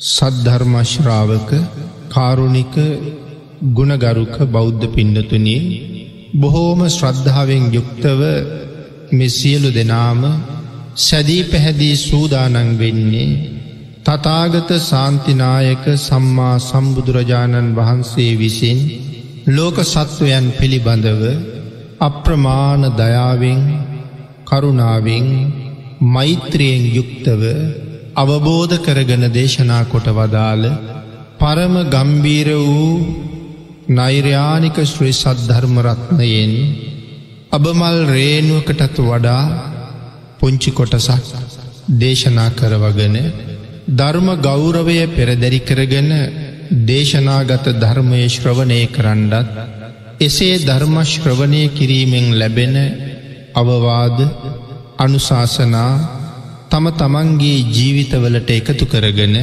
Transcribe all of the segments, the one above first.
සද්ධර්මශ්‍රාවක කාරුණික ගුණගරුක බෞද්ධ පින්නතුනී බොහෝම ශ්‍රද්ධාවෙන් යුක්තව මෙසියලු දෙනාම සැදී පැහැදී සූදානන් වෙන්නේ තතාගත සාන්තිනායක සම්මා සම්බුදුරජාණන් වහන්සේ විසින් ලෝක සත්වයන් පිළිබඳව අප්‍රමාණ දයාවෙන් කරුණාවෙන් මෛත්‍රයෙන් යුක්තව අවබෝධ කරගෙන දේශනා කොට වදාළ පරම ගම්බීර වූ නෛර්යානික ශ්‍රී සද්ධර්මරත්නයෙන් අබමල් රේනුවකටත් වඩා පුංචි කොටසක් දේශනා කරවගෙන ධර්ම ගෞරවය පෙරදැරි කරගෙන දේශනාගත ධර්මය ශ්‍රවණය කරන්නත් එසේ ධර්මශ්‍රවණය කිරීමෙන් ලැබෙන අවවාද අනුශාසනා තම තමන්ගේ ජීවිතවලට එකතු කරගෙන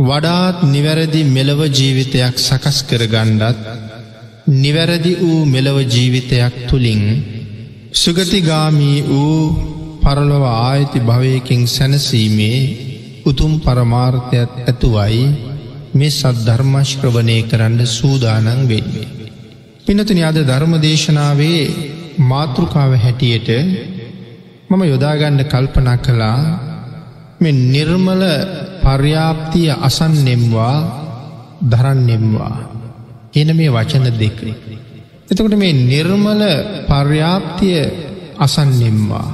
වඩාත් නිවැරදි මෙලව ජීවිතයක් සකස් කරගණ්ඩත් නිවැරදි වූ මෙලව ජීවිතයක් තුළින් සුගතිගාමී වූ පරලොව ආයති භවයකින් සැනසීමේ උතුම් පරමාර්ථයක් ඇතුවයි මේ සද්ධර්මශ්‍රවනය කරන්න සූදානන් වෙන්නේ. පිනතුන අද ධර්ම දේශනාවේ මාතෘකාව හැටියට මම යොදාගන්න කල්පනා කළා මෙ නිර්මල පර්යාප්තිය අසන්නෙම්වා දරන්නෙම්වා එන මේ වචන දෙක. එතකොට මේ නිර්මල පර්යාප්තිය අසන්නෙම්වා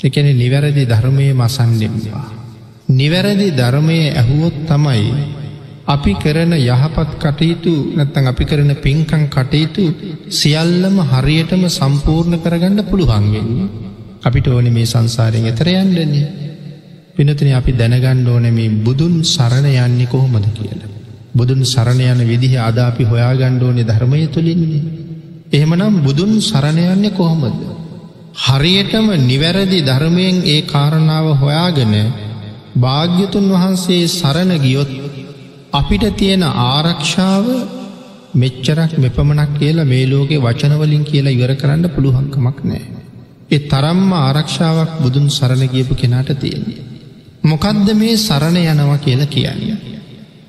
එකන නිවැරදි ධර්මය මසන්නෙම්වා. නිවැරදි ධර්මය ඇහුවොත් තමයි අපි කරන යහපත් කටයුතු නැත්තං අපි කරන පින්කං කටයුතු සියල්ලම හරියටම සම්පූර්ණ කරගන්න පුළුවන්ගෙන්නේ. අපිට ඕන මේ සංසාරයෙන් එතර යන්නන්නේ. පිනතින අපි දැනගණ්ඩ ඕන මේ බුදුන් සරණ යන්නේ කොහොමද කියලා. බුදුන් සරණ යන විදිහ අද අපි හොයා ගණ්ඩෝනෙ ධර්මය තුළින්නේ. එහෙමනම් බුදුන් සරණයන්නේ කොහොමද. හරියටම නිවැරදි ධර්මයෙන් ඒ කාරණාව හොයාගෙන භාග්‍යතුන් වහන්සේ සරණ ගියොත් අපිට තියෙන ආරක්ෂාව මෙච්චරක් මෙපමණක් කියලා මේ ලෝකෙ වචනවලින් කියලා ඉවර කරන්න පුළුවන්කමක් නෑ. ඒ තරම්ම ආරක්ෂාවක් බුදුන් සරණ ගියපු කෙනාට තියෙන්නේ. මොකදද මේ සරණ යනවා කියලා කියන්න.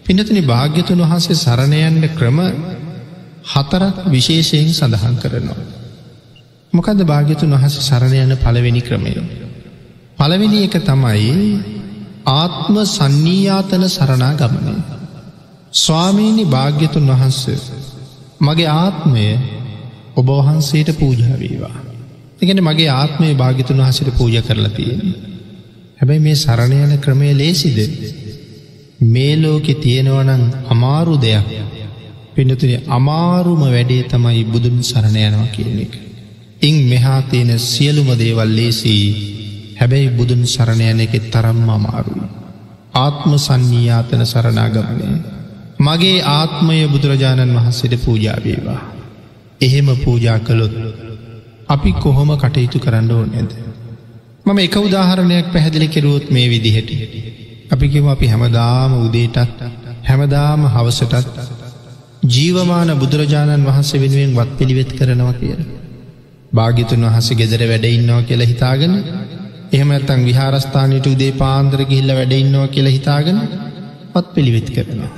පිනතුනි භාග්‍යතුන් වහන්සේ සරණයන්න ක්‍රම හතරක් විශේෂයෙන් සඳහන් කරනවා. මොකද භාග්‍යතුන් වහස සරණ යන පළවෙනි ක්‍රමය. පළවෙනි එක තමයි ආත්ම සන්නීයාතන සරණා ගමනය. ස්වාමීණි භාග්‍යතුන් වහන්ස මගේ ආත්මය ඔබ වහන්සේට පූජාවීවා. එකන මගේ ආත්මය භාගිතුන් වහසට පූජ කරලා තියෙන. හැබැයි මේ සරණ යන ක්‍රමය ලේසිද. මේ ලෝකෙ තියෙනවනං අමාරු දෙයක් පිනතුන අමාරුම වැඩේ තමයි බුදුන් සරණ යනවා කියන එක. ඉං මෙහා තියෙන සියලුම දේවල් ලේසී හැබැයි බුදුන් සරණ යන එකෙ තරම් අමාරුයි. ආත්ම සන්නීයාතන සරණාගමනය. මගේ ආත්මය බුදුරජාණන් වහන්සේට පූජාවේවා. එහෙම පූජා කළොත් අපි කොහොම කටයුතු කරන්න ඕනෙද. මම එක උදාහරණයක් පැහැදිලි කෙරුවොත් මේ විදිහට. අපිකිම අපි හැමදාම උදේටත් හැමදාම හවසටත් ජීවමාන බුදුරජාණන් වහන්සේ වෙනුවෙන් වත් පිළිවෙත් කරනවා කියල. භාගිතුන් වහස ගෙදර වැඩඉන්නවා කියලා හිතාගෙන එහෙමඇතන් විහාරස්ථානයට උදේ පාන්දර ගිහිල්ල වැඩඉන්නවා කියලා හිතාගෙන පත් පිළිවෙත් කරනවා.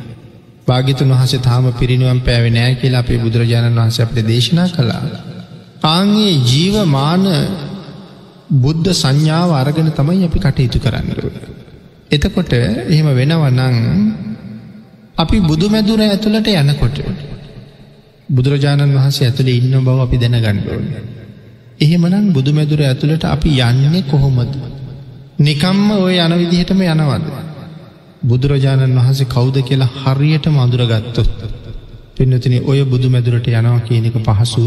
භාගිතුන් වහස තාම පිරිනුවම් පැෑවෙ නෑ කියලා අපේ බුදුරජාණන් වහස අපට දේශනා කළා. ආංගේ ජීවමාන බුද්ධ සංඥාව අරගෙන තමයි අපි කටයුතු කරන්නරුව. එතකොට එහෙම වෙනවනං අපි බුදු මැදුර ඇතුළට යනකොට බුදුරජාණන් වහන්සේ ඇතුළේ ඉන්න බව අපි දැන ගණ්ඩුවන. එහෙමනම් බුදු මැදුර ඇතුළට අපි යන්නේ කොහොමද. නිකම්ම ඔය යන විදිහටම යනවද. බුදුරජාණන් වහන්සේ කෞුද කියලා හරියට මදුරගත්තොත්. පින්නතින ඔය බුදු මැදුරට යනවා කියනක පහසු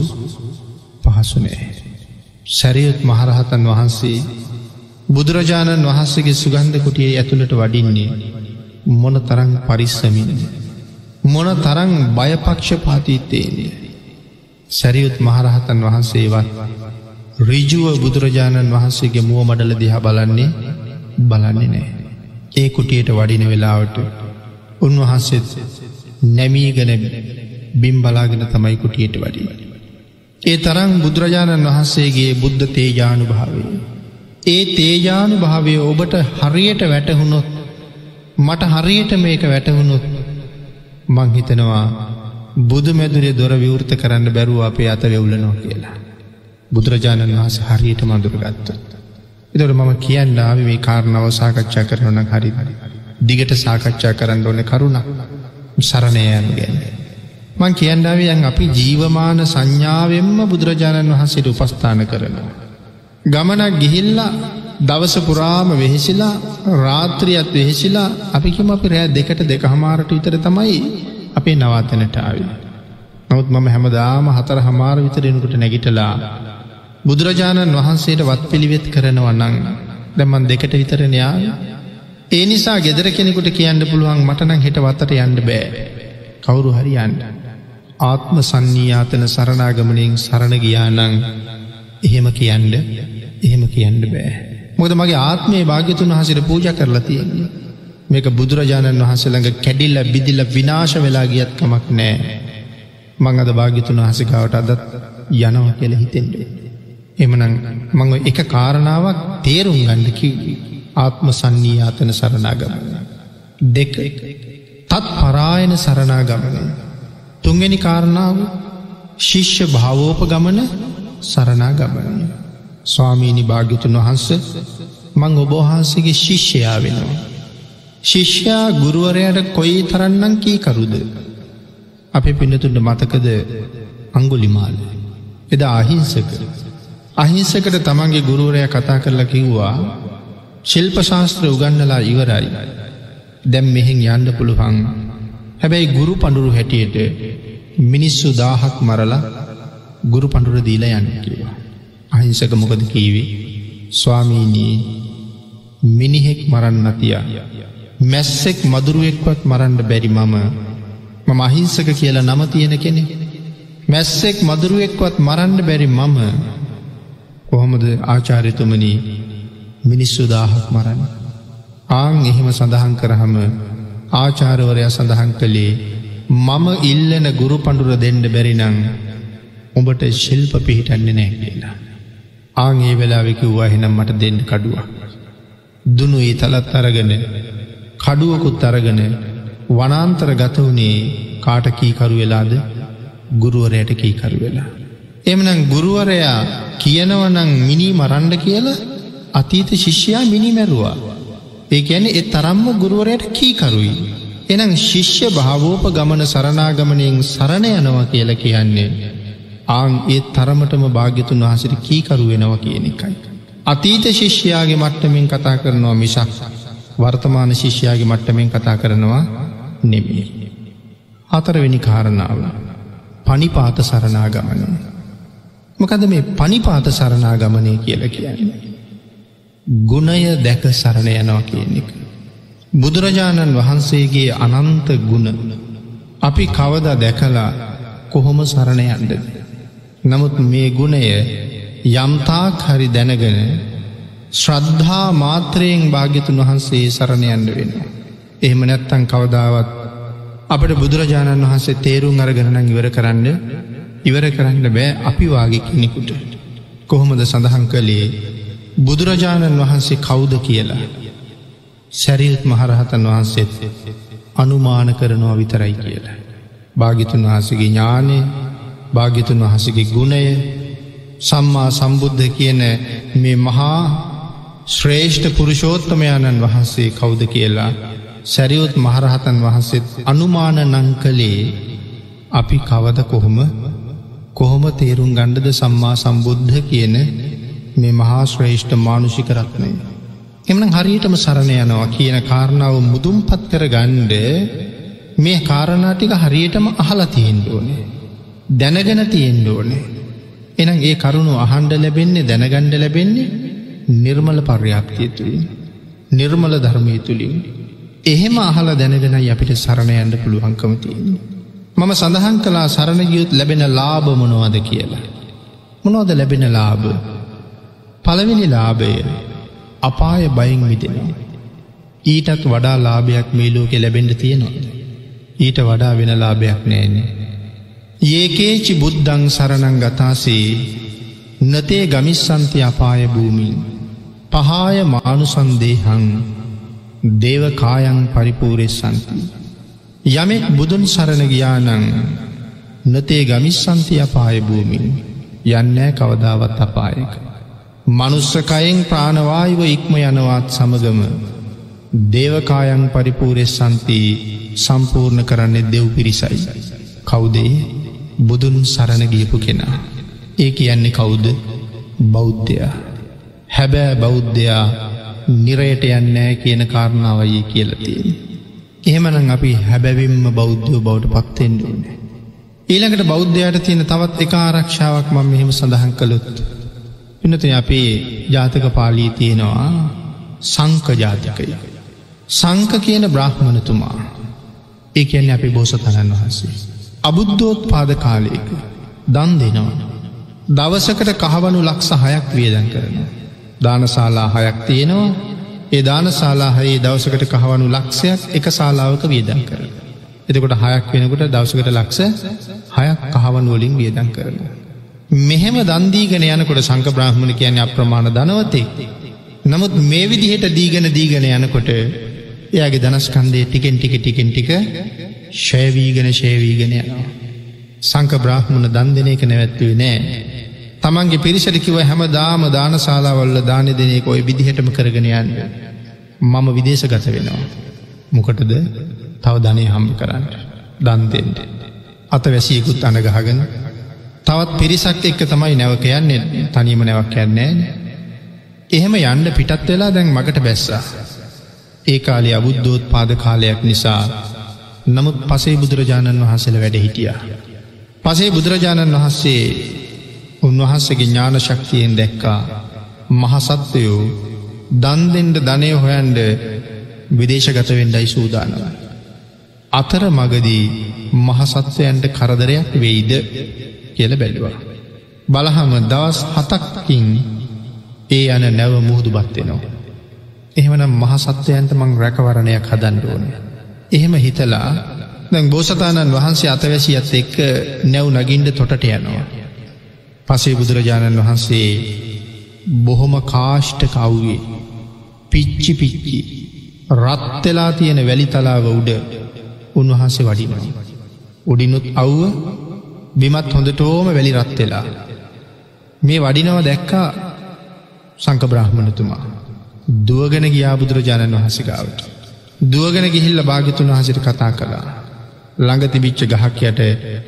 පහසුනේ. සැරියුත් මහරහතන් වහන්සේ බුදුරජාණන් වහන්සේගේ සුගන්ධ කුටියේ ඇතුළට වඩින්නේ මොන තරං පරිස්සමින් මොන තරං බයපක්ෂ පාතිත්තේන්නේ. සැරියුත් මහරහතන් වහන්සේවත් රිජුව බුදුරජාණන් වහන්සේගේ මුව මඩල දිහා බලන්නේ බලන්නේ නෑ. ඒ කුටියට වඩින වෙලාවට උන්වහන්සෙත් නැමීගන බිම් බලාගෙන තමයි කුටියට වඩිවඩ. ඒ තරං බුදුරජාණන් වහන්සේගේ බුද්ධ තේජානු භාවේ. ඒ තේජානු භාවය ඔබට හරියට වැටහුණොත් මට හරියට මේක වැටවුණුත් මංහිතනවා බුදු මැදුරේ දොර විවෘත කරන්න බැරුව අපේ අත වෙවුලනවා කියලා. බුදුරජාණන් වහස හරියට මඳුරගත්ත. එතොට මම කියන්න ආව මේ කාරණාව සාකච්ඡා කරනන හරි දිගට සාකච්ඡා කරන්න ඕන කරුණක් සරණයයන් ගැන්න. මං කියන්නාවයන් අපි ජීවමාන සංඥාවෙන්ම බුදුරජාණන් වහන්සේට උපස්ථාන කරනවා. ගමනක් ගිහිල්ලා දවස පුරාම වෙහෙසිලා රාත්‍රියත් වෙහෙසිලා අපිකිම අපි රෑ දෙකට දෙක හමාරට විතර තමයි අපේ නවාතනට ආවි. නමුත් මම හැමදාම හතර හමාර විතරෙනකුට නැගිටලා බුදුරජාණන් වහන්සේට වත් පිළිවෙත් කරනවන්නන් දැමන් දෙකට විතරනයා ඒ නිසා ගෙදර කෙනෙකුට කියන්න පුළුවන් මටනං හෙට වත්තට යන්න බෑ කවුරු හරි යන්න. ආත්ම සන්නීයාතන සරණාගමනින් සරණ ගියානං එහෙම කියන්න එහෙම කියන්න බෑ. මොද මගේ ආත්මේ භාග්‍යතුන් වහසිට පූජ කරලා තියෙන්නේ. මේක බුදුරජාණන් වහන්සේළඟ කැඩිල්ල බිදිල්ල විනාශ වෙලා ගියත්කමක් නෑ. මං අද භාග්‍යතුන් වහසිකාවට අදත් යනව කෙල හිතෙන්ඩේ. එමනං මං එක කාරණාවක් තේරුම් ගණ්ඩ කිව්වී. ආත්ම සන්නීයාතන සරණාගමන. දෙක තත් පරායන සරණාගමන. තුන්ගනි කාරණාව ශිෂ්‍ය භාවෝප ගමන සරණාගමන. ස්වාමීණි භාග්‍යතුන් වහන්ස මං ඔබෝහන්සගේ ශිෂ්‍යයා වෙනවා. ශිෂ්‍යයා ගුරුවරයට කොයි තරන්නම් කී කරුද. අප පිනතුන්ට මතකද අංගුලිමාල. එදා අහිංසක. අහිංසකට තමන්ගේ ගුරුවරය කතා කරලා කිව්වා ශිල්ප ශාස්ත්‍ර උගන්නලා ඉවරයි. දැම් මෙහෙන් යන්න පුළුවන්. හැබැයි ගුරු පඩුරු හැටියට මිනිස්සු දාහක් මරලා ගුරු පඩුර දීලා යන්න කිවා. අහිංසක මොකද කීවේ ස්වාමීනී මිනිහෙක් මරන්න තියා. මැස්සෙක් මදුරුවෙක්වත් මරන්න බැරි මම මම අහිංසක කියලා නම තියෙන කෙනෙ. මැස්සෙක් මදුරුවෙක්වත් මරන්න බැරි මම කොහොමද ආචාරිතුමනී මිනිස්සු දාහක් මරන්න. ආං එහෙම සඳහන් කරහම ආචාරවරයා සඳහන් කළේ මම ඉල්ලන ගුරු පඩුර දෙන්න බැරිනං උඹට ශිල්ප පිහිටන්නේ නෑ කියලා. ආං ඒ වෙලාවෙකිව්වා හෙනම් මට දෙන්න කඩුවක්. දුනු ඒ තලත් අරගෙන කඩුවකුත් අරගෙන වනාන්තර ගත වනේ කාට කීකරු වෙලාද ගුරුවරයට කීකරු වෙලා. එමනම් ගුරුවරයා කියනවනං මිනි මරණ්ඩ කියලා අතීත ශිෂ්‍යයා මිනිමැරුවා. ඒ ඇන එ තරම්ම ගුරුවරයට කීකරුයි. එනම් ශිෂ්‍ය භාවෝප ගමන සරනාගමනයෙන් සරණ යනවා කියල කියන්නේ. ආං ඒ තරමටම භාග්‍යතුන් වහසට කීකරු වෙනවා කියන එකයි. අතීත ශිෂ්‍යයාගේ මට්ටමින් කතා කරනවා මිසක් වර්තමාන ශිෂ්‍යයාගේ මට්ටමෙන් කතා කරනවා නෙමේ. හතරවෙනි කාරණාව. පනිපාත සරනාගමන. මොකද මේ පනිපාත සරනාගමනය කියල කියන්නේ. ගුණය දැක සරණ යනවා කියන එක. බුදුරජාණන් වහන්සේගේ අනන්ත ගුණ අපි කවද දැකලා කොහොම සරණ යන්ද. නමුත් මේ ගුණය යම්තාක් හරි දැනගෙන ශ්‍රද්ධා මාත්‍රයෙන් භාග්‍යතුන් වහන්සේ සරණයන්න වෙන. එහෙම නැත්තන් කවදාවත් අපට බුදුරජාණන් වහන්සේ තේරුම් අරගණනන් ඉවර කරන්න ඉවර කරන්න බෑ අපි වාගේ කෙනෙකුට. කොහොමද සඳහන් කළේ බුදුරජාණන් වහන්සේ කවුද කියලා. සැරියත් මහරහතන් වහන්සේත් අනුමාන කරනවා විතරයි කියලා. භාගිතුන් වහසගේ ඥානය භාගිතුන් වහසගේ ගුණය සම්මා සම්බුද්ධ කියන මේ මහා ශ්‍රේෂ්ඨ පුරුෂෝත්තමයාණන් වහන්සේ කවුද කියලා සැරියුත් මහරහතන් වහන්සේත් අනුමාන නං කළේ අපි කවද කොහොම කොහොම තේරුම් ගණ්ඩද සම්මා සම්බුද්ධ කියන මේ මහා ශ්‍රේෂ්ඨ මානුෂික රත්නය. එමන හරියටම සරණ යනවා කියන කාරණාව මුදුම් පත් කර ගණ්ඩ මේ කාරණාටික හරියටම අහලා තියෙන්ඩ ඕනේ. දැනගෙන තියෙන්ඩ ඕනේ. එනම් ඒ කරුණු අහන්ඩ ලැබෙන්නේ දැනගණ්ඩ ලැබෙන්නේ නිර්මල පර්යාප්තිය තුළින්. නිර්මල ධර්මය තුළින්. එහෙම අහල දැනගෙනයි අපිට සරණයන්ට පුළුවන්කම තියෙන්නේ. මම සඳහන් කලා සරණගියුත් ලැබෙන ලාභ මොනවද කියලා. මොනෝද ලැබෙන ලාභ පළවෙනි ලාභය අපාය බයින් මිදෙනවා. ඊටත් වඩා ලාභයක් මේ ලෝකෙ ලැබෙන්ඩ තියෙනවා. ඊට වඩා වෙන ලාභයක් නෑනේ. ඒකේචි බුද්ධං සරණං ගතාසේ නතේ ගමිස්සන්ති අපාය භූමින් පහාය මානුසන්දේහං දේවකායන් පරිපූරෙස් සන්ති. යමෙක් බුදුන් සරණ ගියානං නතේ ගමිස්සන්ති අපාය භූමින් යන්නෑ කවදාවත් අපායක. මනුස්සකයෙන් ප්‍රාණවායව ඉක්ම යනවාත් සමගම දේවකායන් පරිපූරෙස් සන්ති සම්පූර්ණ කරන්නේ දෙව් පිරිසයි. කවුදේ බුදුන් සරණ ගියපු කෙනා. ඒ කියන්නේ කවුද බෞද්ධයා. හැබෑ බෞද්ධයා නිරයට යන්නෑ කියන කාරණාවයි කියලතියෙන්. එහෙමනම් අපි හැබැවිම්ම බෞද්ධෝ බවට පත්තෙන්ඩුවන්නේ. ඊළඟට බෞද්ධයට තියෙන තවත් එක ආරක්ෂාවක් මම මෙහෙම සඳහන් කළොත්. පිනති අපේ ජාතක පාලී තියෙනවා සංක ජාතිකය. සංක කියන බ්‍රහ්මණතුමා ඒ කියන්නේ අපි බෝසතණන් වහන්සේ. අබුද්ධෝත් පාද කාලයක දන් දෙනවා. දවසකට කහවනු ලක්ෂ හයක් වියදන් කරන. දානශාලා හයක් තියෙනවා ඒ දානශාලාහයේ දවසකට කහවනු ලක්ෂයක් එක ශාලාවක වියදන් කර. එතකොට හයක් වෙනකොට දවසකට ලක්ෂ හයක් කහවන් වලින් වියදන් කරන. මෙහෙම දන්දීගෙන යනකොට සංක බ්‍රහ්මණ කියන අප්‍රමාණ දනවතේ. නමුත් මේ විදිහට දීගෙන දීගෙන යනකොට එයාගේ දනස්කන්දේ ටිකෙන් ටික ටිකෙන් ටික ශයවීගෙන ශයවීගෙන යනවා. සංක බ්‍රහ්මණ දන් දෙන එක නැවැත්වේ නෑ. තමන්ගේ පිරිසටිකිව හැම දාම දානශාලාවල්ල දාන දෙනෙක ඔය විදිහටම කරගෙන යන්න. මම විදේශ ගත වෙනවා. මොකටද තව ධනය හම්බ කරන්න. දන්දෙන්ට. අත වැසියකුත් අනගහගෙන තවත් පිරිසක් එක්ක තමයි නැවක යන්නේ තනීම නැවක් යන්නේ. එහෙම යන්න පිටත් වෙලා දැන් මකට බැස්සා. ඒ කාලේ අබුද්ධෝත් පාද කාලයක් නිසා නමුත් පසේ බුදුරජාණන් වහන්සේල වැඩ හිටිය. පසේ බුදුරජාණන් වහන්සේ උන්වහන්සගේ ඥාන ශක්තියෙන් දැක්කා මහසත්වයෝ දන්දෙන්ට ධනය හොයන්ඩ විදේශගතවෙන්ඩයි සූදානව. අතර මගදී මහසත්වයන්ට කරදරයක් වෙයිද කියල බැලවා. බලහම දවස් හතක්කින් ඒ යන නැව මුහුදු බත්වෙනවා. එහෙමනම් මහසත්වයන්ට මං රැකවරණයක් හදන්ඩුවන. එහෙම හිතලා දැන් බෝසතාණන් වහන්සේ අතවැසියත් එක්ක නැව් නගින්ඩ තොටට යනවා. පසේ බුදුරජාණන් වහන්සේ බොහොම කාෂ්ට කව්වේ පිච්චි පිච්චි රත්වෙලා තියෙන වැලි තලාව උඩ උන්වහන්සේ වඩිනවා. උඩිනුත් අව්ව බිමත් හොඳටෝම වැලි රත්වෙලා. මේ වඩිනව දැක්කා සංක බ්‍රහ්මණතුමා. දුවගෙන ගියා බුදුරජාණන් වහසිකාවට. දුවගෙන ගිහිල්ල භාගිතුන් වහසිට කතා කළා. ළඟ තිබිච්ච ගහක් යට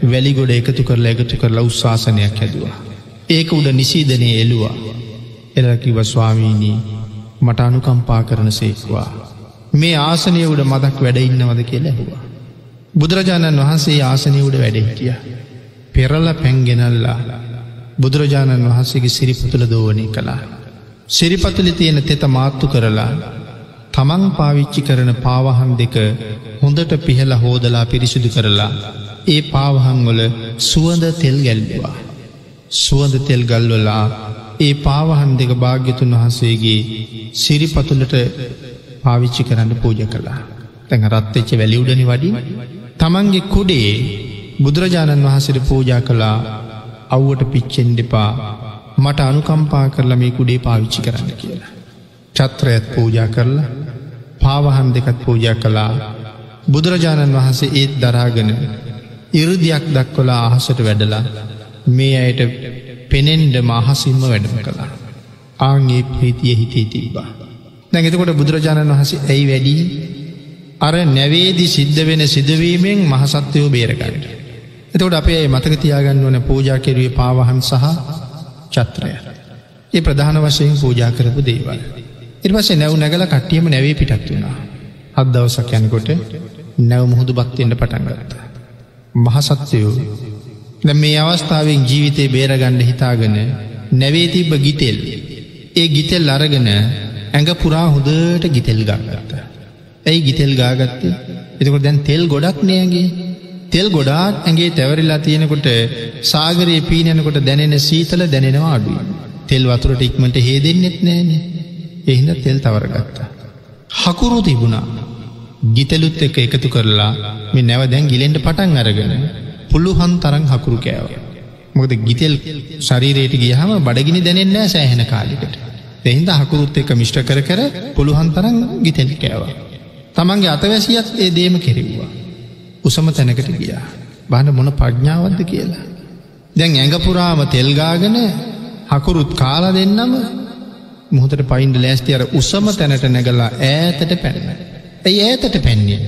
වැලිගොඩ එකතු කරලා එකතු කරලා උත්ශාසනයක් හැදවා. ඒක උඩ නිසීදනය එලුවා. එලකිව ස්වාමීණී මට අනුකම්පා කරන සේක්වා. මේ ආසනය උඩ මදක් වැඩඉන්නවද කියලා ඇහවා. බුදුරජාණන් වහන්සේ ආසනය උඩ වැඩහිටිය. පෙරල පැන්ගෙනල්ලා බුදුරජාණන් වහන්සේගේ සිරිපතුළ දෝවනය කළා. සිරිපතුලි තියෙන තෙත මාත්තු කරලා තමන් පාවිච්චි කරන පාවහන් දෙක හොඳට පිහල හෝදලා පිරිසිදු කරලා ඒ පාවහංවල සුවඳ තෙල් ගැල්වා. සුවඳ තෙල් ගල්වලා ඒ පාවහන් දෙක භාග්‍යතුන් වහන්සේගේ සිරිපතුලට පාවිච්චි කරන්න පූජ කළා. තැඟ රත්වෙච්ච වැලිවුඩනි වඩි තමන්ගේ කුඩේ බුදුරජාණන් වහන්සට පූජා කළා අව්වට පිච්චෙන් දෙපා මට අනුකම්පා කරලා මේ කුඩේ පාවිච්චි කරන්න කියලා. චත්‍රයත් පූජා කරලා පාවහන් දෙකත් පූජා කළා බුදුරජාණන් වහන්සේ ඒත් දරාගෙන ඉරුදියක් දක්වලා අහසට වැඩලා මේ අයට පෙනෙන්ඩ මහසිම්ම වැඩම කළා. ආගේ ප්‍රීතිය හිතේ තිබ්බා. නැගෙතකොට බුදුරජාණන් වහසේ ඇයි වැඩී අර නැවේදි සිද්ධ වෙන සිදුවීමෙන් මහසත්වයෝ බේරගන්නට. එතකොට අපේ මතක තියාගන්න වන පූජා කෙරුවේ පාවහන් සහ චත්‍රය. ඒ ප්‍රධාන වශයෙන් පූජා කරපු දේවල්. ඉර්වසේ නැව් නැගල කට්ටියම නැවේ පිටත් වුණා. හත් දවසක් යනකොට නැව මුහුදු බත්තිෙන්ට පටන්ගත්ත. මහසත්වයෝ දැ මේ අවස්ථාවෙන් ජීවිතය බේරගණ්ඩ හිතාගෙන නැවේ තිබ්බ ගිතෙල් ඒ ගිතෙල් අරගෙන ඇඟ පුරා හොදට ගිතෙල් ගාගත්ත. ඇයි ගිතෙල් ගාගත්තේ එතකොට දැන් තෙල් ගොඩක් නෑගේ තෙල් ගොඩාක් ඇගේ තැවරිලා තියෙනකොට සාගරයේ පීනනකොට දැනෙන සීතල දැනෙනවා අඩුව. තෙල් වතුරට ඉක්මට හේදෙන්නෙත් නෑනේ එහිද තෙල් තවරගත්තා. හකුරු තිබුණා ගිතලුත් එක එකතු කරලා මේ නැව දැන් ගිලෙන්ට පටන් අරගෙන පුළුහන් තරන් හකුරු කෑව. මොකද ගිතෙල් ශරීරයට ගියහම බඩගිනි දැනෙන්නෑ සෑහෙන කාලිකට. එහින්ද හකුරුත් එක මිෂ්ට කර කර පුළුවන් තරන් ගිතෙල් කෑවා. තමන්ගේ අතවැසියත් ඒ දේම කෙරෙව්වා. උසම තැනකට ගියා. බාන මොන ප්‍රඥාවද්ද කියලා. දැන් ඇඟපුරාම තෙල්ගාගෙන හකුරුත් කාලා දෙන්නම මුහතට පයින්ඩ ලෑස්ති අර උසම තැනට නැගලා ඈතට පැන්න. ඇයි ඈතට පැන්නේ.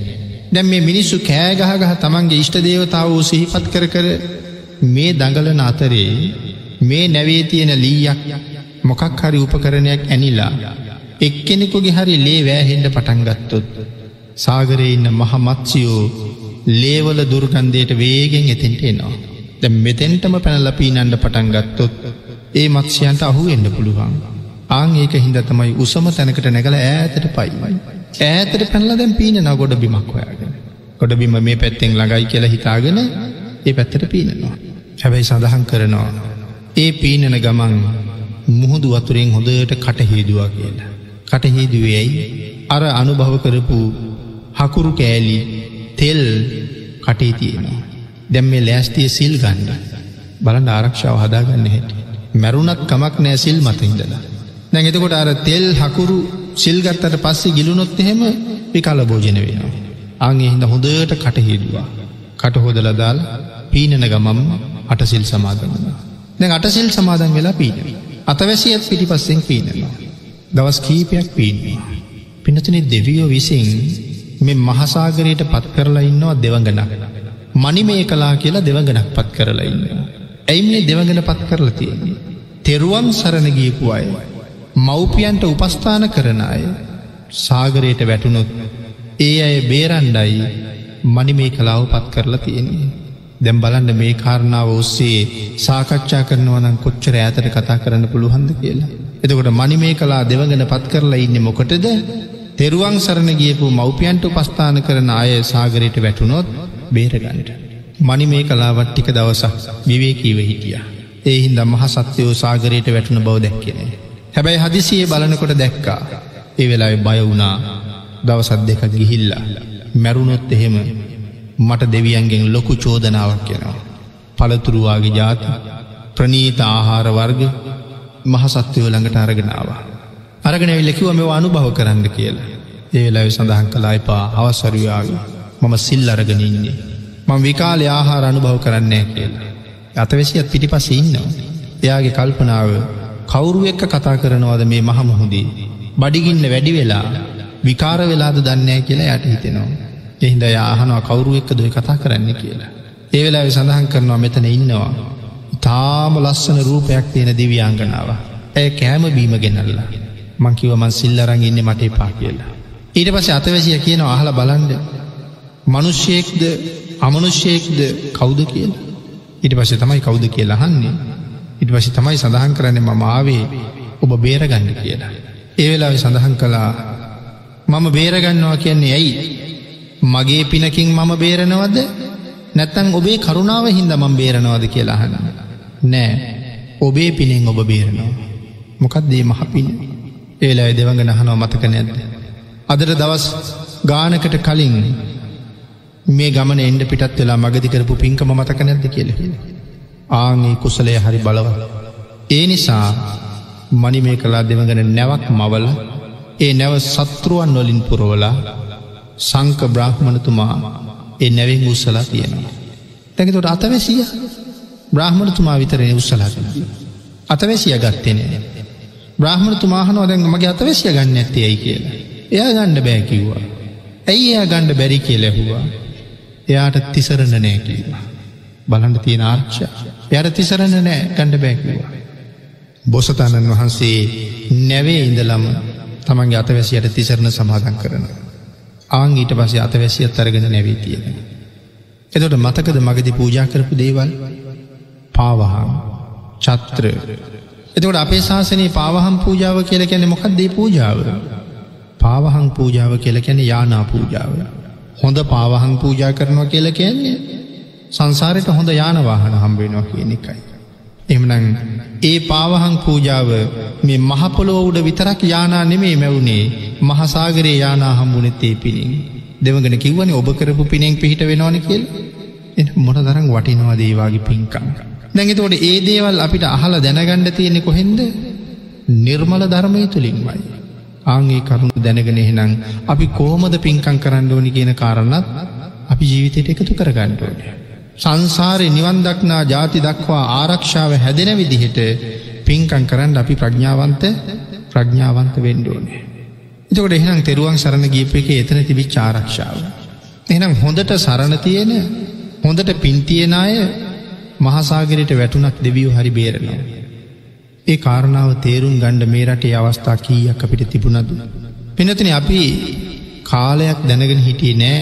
දැම් මේ මිනිස්සු කෑගහගහ තමන්ගේ ඉෂ්ට දේවතාව වූ සිහිපත් කර කර මේ දඟලන අතරේ මේ නැවේ තියෙන ලීයක් මොකක් හරි උපකරණයක් ඇනිලා එක්කෙනෙකුගේ හරි ලේ වෑහෙන්ඩ පටන්ගත්තොත් සාගරයේ ඉන්න මහමත්සියෝ ලේවල දුර්ගන්ධයට වේගෙන් එතෙන්ට එනවා. ද මෙතෙන්ටම පැනලපීනන්ඩ පටන්ගත්තොත් ඒ මක්ෂයන්ට අහු එන්න පුළුවන්. ආං ඒක හින්ද තමයි උසම තැනකට නැගල ඈතට පයිමයි. ඈතට පැනල දැම් පීන ගොඩ බිමක් හොයාගෙන. ගොඩ බිම මේ පැත්තෙන් ළඟයි කියලා හිතාගෙන ඒ පැත්තට පීනනවා. හැබැයි සඳහන් කරනවා. ඒ පීනන ගමන් මුහුදු වතුරෙන් හොඳට කටහේදවා කියලා. කටහේදුවයයි අර අනුභව කරපු හකුරු කෑලි තෙල් කටේ තියෙනවා. දැම් මේ ලෑස්තිය සිල් ගණ්ඩ බලන්න ආරක්ෂාව හදාගන්න හැට. මැරුණත් කමක් නෑ සිල් මත ඉඳලා. දැන් එතකොට අර තෙල් හකුරු සිල්ගත්තට පස්සේ ගිලුනොත් එහෙම විකල භෝජන වෙනවා. අගේ හිද හොඳට කටහිදවා. කටහෝදලදාල් පීනන ගමම් අටසිල් සමාදන්නවා. දැන් අටසිල් සමාදන් වෙලා පීන. අතවැසියත් පිටිපස්සෙන් පීනවා. දවස් කීපයක් පීනවා. පිනතුනේ දෙවියෝ විසින් මෙ මහසාගරයට පත් කරලා ඉන්නවා දෙවඟනක්. මනි මේ කලා කියලා දෙවඟනක් පත් කරලා ඉන්නවා. ඇයි මේ දෙවඟන පත් කරලා තියෙන්නේ. තෙරුවම් සරණ ගියපු අය. මව්පියන්ට උපස්ථාන කරන අය සාගරයට වැටුණොත් ඒ අය බේරන්ඩයි මනි මේ කලාව පත් කරලා තියෙන්නේ. දැම් බලන්න මේ කාරණාව ඔස්සේ සාකච්ඡා කරනවනම් කොච්චර ඇතට කතා කරන්න පුළුවන්ද කියලා. එතකොට මනි මේ කලා දෙවගෙන පත් කරලා ඉන්න මොකටද තෙරුවන් සරණ ගියපු මව්පියන්ට උපස්ථාන කරන අය සාගරයට වැටුනොත් බේරගන්නට. මනි මේ කලාවට්ටික දවසක් විවේකීව හිටිය. ඒහින් දම්මහ සත්‍යයෝ සාගරයට වැටුණ බව දැක්කෙන. හැබැයි හදිසියේ බලනකොට දැක්කා. ඒ වෙලා බය වුණා දවසත් දෙක ගිහිල්ලා. මැරුණොත් එහෙම මට දෙවියන්ගෙන් ලොකු චෝදනාවක් කෙනවා. පළතුරුවාගේ ජාති ප්‍රනීත ආහාර වර්ග මහසත්වයෝ ළඟට අරගෙනවා. අරගෙන විල්ලකිව මෙව අනුභව කරන්න කියලා. ඒලයි සඳහන් කලා එපා අවස්වරයාගේ මම සිල් අරගෙන ඉන්නේ. මං විකාල ආහාර අනුභව කරන්නේ කියලා. අතවැසියත් පිටිපස ඉන්නවා. එයාගේ කල්පනාව කවුරු එක්ක කතා කරනවද මේ මහමුහුදී. බඩිගින්න වැඩි වෙලා විකාර වෙලාද දන්නෑ කියලා යට හිතෙනවා. එහින්ද යාහනවා කවුරු එක්ක දොයි කතා කරන්න කියලා. ඒ වෙලා සඳහන් කරනවා මෙතන ඉන්නවා. තාම ලස්සන රූපයක් තියෙන දිවියංගනාව. ඇය කෑම බීම ගෙනල්ලා. මංකිව මන් සිල්ලරං ඉන්න මට එපා කියලා. ඊට පස අතවැසිය කියන අහල බලන්ඩ මනුෂ්‍යයෙක්ද අමනුෂ්‍යයෙක්ද කෞුද කියල. ඉට පස තමයි කෞුද කියලා හන්නේ. ඉට පසි තමයි සඳහන් කරන්න මම ආවේ ඔබ බේරගන්න කියලා. ඒවෙලාව සඳහන් කළා මම බේරගන්නවා කියන්නේ ඇයි. මගේ පිනකින් මම බේරනවද නැත්තං ඔබේ කරුණාව හින්ද මම් බේරනවාද කියලා හන්න. නෑ ඔබේ පිනෙන් ඔබ බේරනවා. මොකක්දේ මහපින්. ඒලා දෙවඟ නහනව මතක නැද්ද. අදර දවස් ගානකට කලින් මේ ගමන එන්ඩ පිටත් වෙලා මගදිකරපු පින්කම මතක නැද්ද කියල. ආගේ කුසලය හරි බලව. ඒ නිසා මනි මේ කලා දෙවඟන නැවක් මවල ඒ නැව සත්‍රුවන් නොලින් පුරවලා සංක බ්‍රහ්මණතුමා ඒ නැවෙන් උත්සලා තියෙනවා. තැකතොට අතවැසිය බ්‍රහ්මණතුමා විතරය උත්සලා කළ. අතවැසිය ගත්තෙනේ. බ්‍රහ්මණතුමාහනෝ දැන් මගේ අතවැසිය ගන්න ඇත්තේ ඇයි කියලා. එයා ගණ්ඩ බෑකිව්වා. ඇයි එයා ගණ්ඩ බැරි කිය ලැහුවා. එයාට තිසරණ නෑ කිවා. බලන්ඩ තියෙන ආර්ක්ෂ. යට තිසරණ නෑ ගණ්ඩ බෑකිවා. බොසතාණන් වහන්සේ නැවේ ඉඳලම තමන්ගේ අතවැසියට තිසරණ සමාදන් කරන. ආං ඊට පසේ අතවැසිය අත්තරගෙන නැවී තියෙන. එතොට මතකද මගදි පූජා කරපු දේවල් පාවහා චත්‍ර එතකොට අපේ ශාසනයේ පාවහම් පූජාව කියල කැනෙ මොකක්දේ පූජාව. පාවහං පූජාව කියල කැන යානා පූජාව. හොඳ පාවහං පූජා කරනවා කියල කියන්නේ සංසාරයට හොඳ යානවාහන හම්බෙනවා කියන එකයි. එමනං ඒ පාවහං පූජාව මේ මහපොලෝ උඩ විතරක් යානා නෙමේ මැවුණේ මහසාගරයේ යානා හම්බුනෙත්තේ පිළින්. දෙවගෙන කිව්වන ඔබ කරපු පිනෙන් පිහිට වෙනවාන කියල් එ මොන දරං වටිනවා දේවාගේ පින්කං. දැඟතෝට ඒ දේවල් අපිට අහල දැනගණ්ඩ තියෙනෙ කොහෙන්ද නිර්මල ධර්මය තුළින්මයි. ආංගේ කරුණු දැනගෙන එහෙනම් අපි කෝමද පින්කං කරන්න ඕනි කියන කාරණත් අපි ජීවිතයට එකතු කර ගණ්ඩෝනය. සංසාරය නිවන්දක්නා ජාති දක්වා ආරක්ෂාව හැදෙන විදිහට පින්කං කරන්න අපි ප්‍රඥාවන්ත ප්‍රඥාවන්ත වෙන්ඩෝනේ. එතකොට එහෙනම් තෙරුවන් සරණ ගීප එක එතන තිබිච් ආරක්ෂාව. එනම් හොඳට සරණ තියෙන හොඳට පින්තියෙන අය මහසාගරයට වැටුනක් දෙවියෝ හරි බේරනවා. ඒ කාරණාව තේරුම් ගණ්ඩ මේ රටේ අවස්ථා කීයක් අපිට තිබුණද. පිනතින අපි කාලයක් දැනගෙන හිටියේ නෑ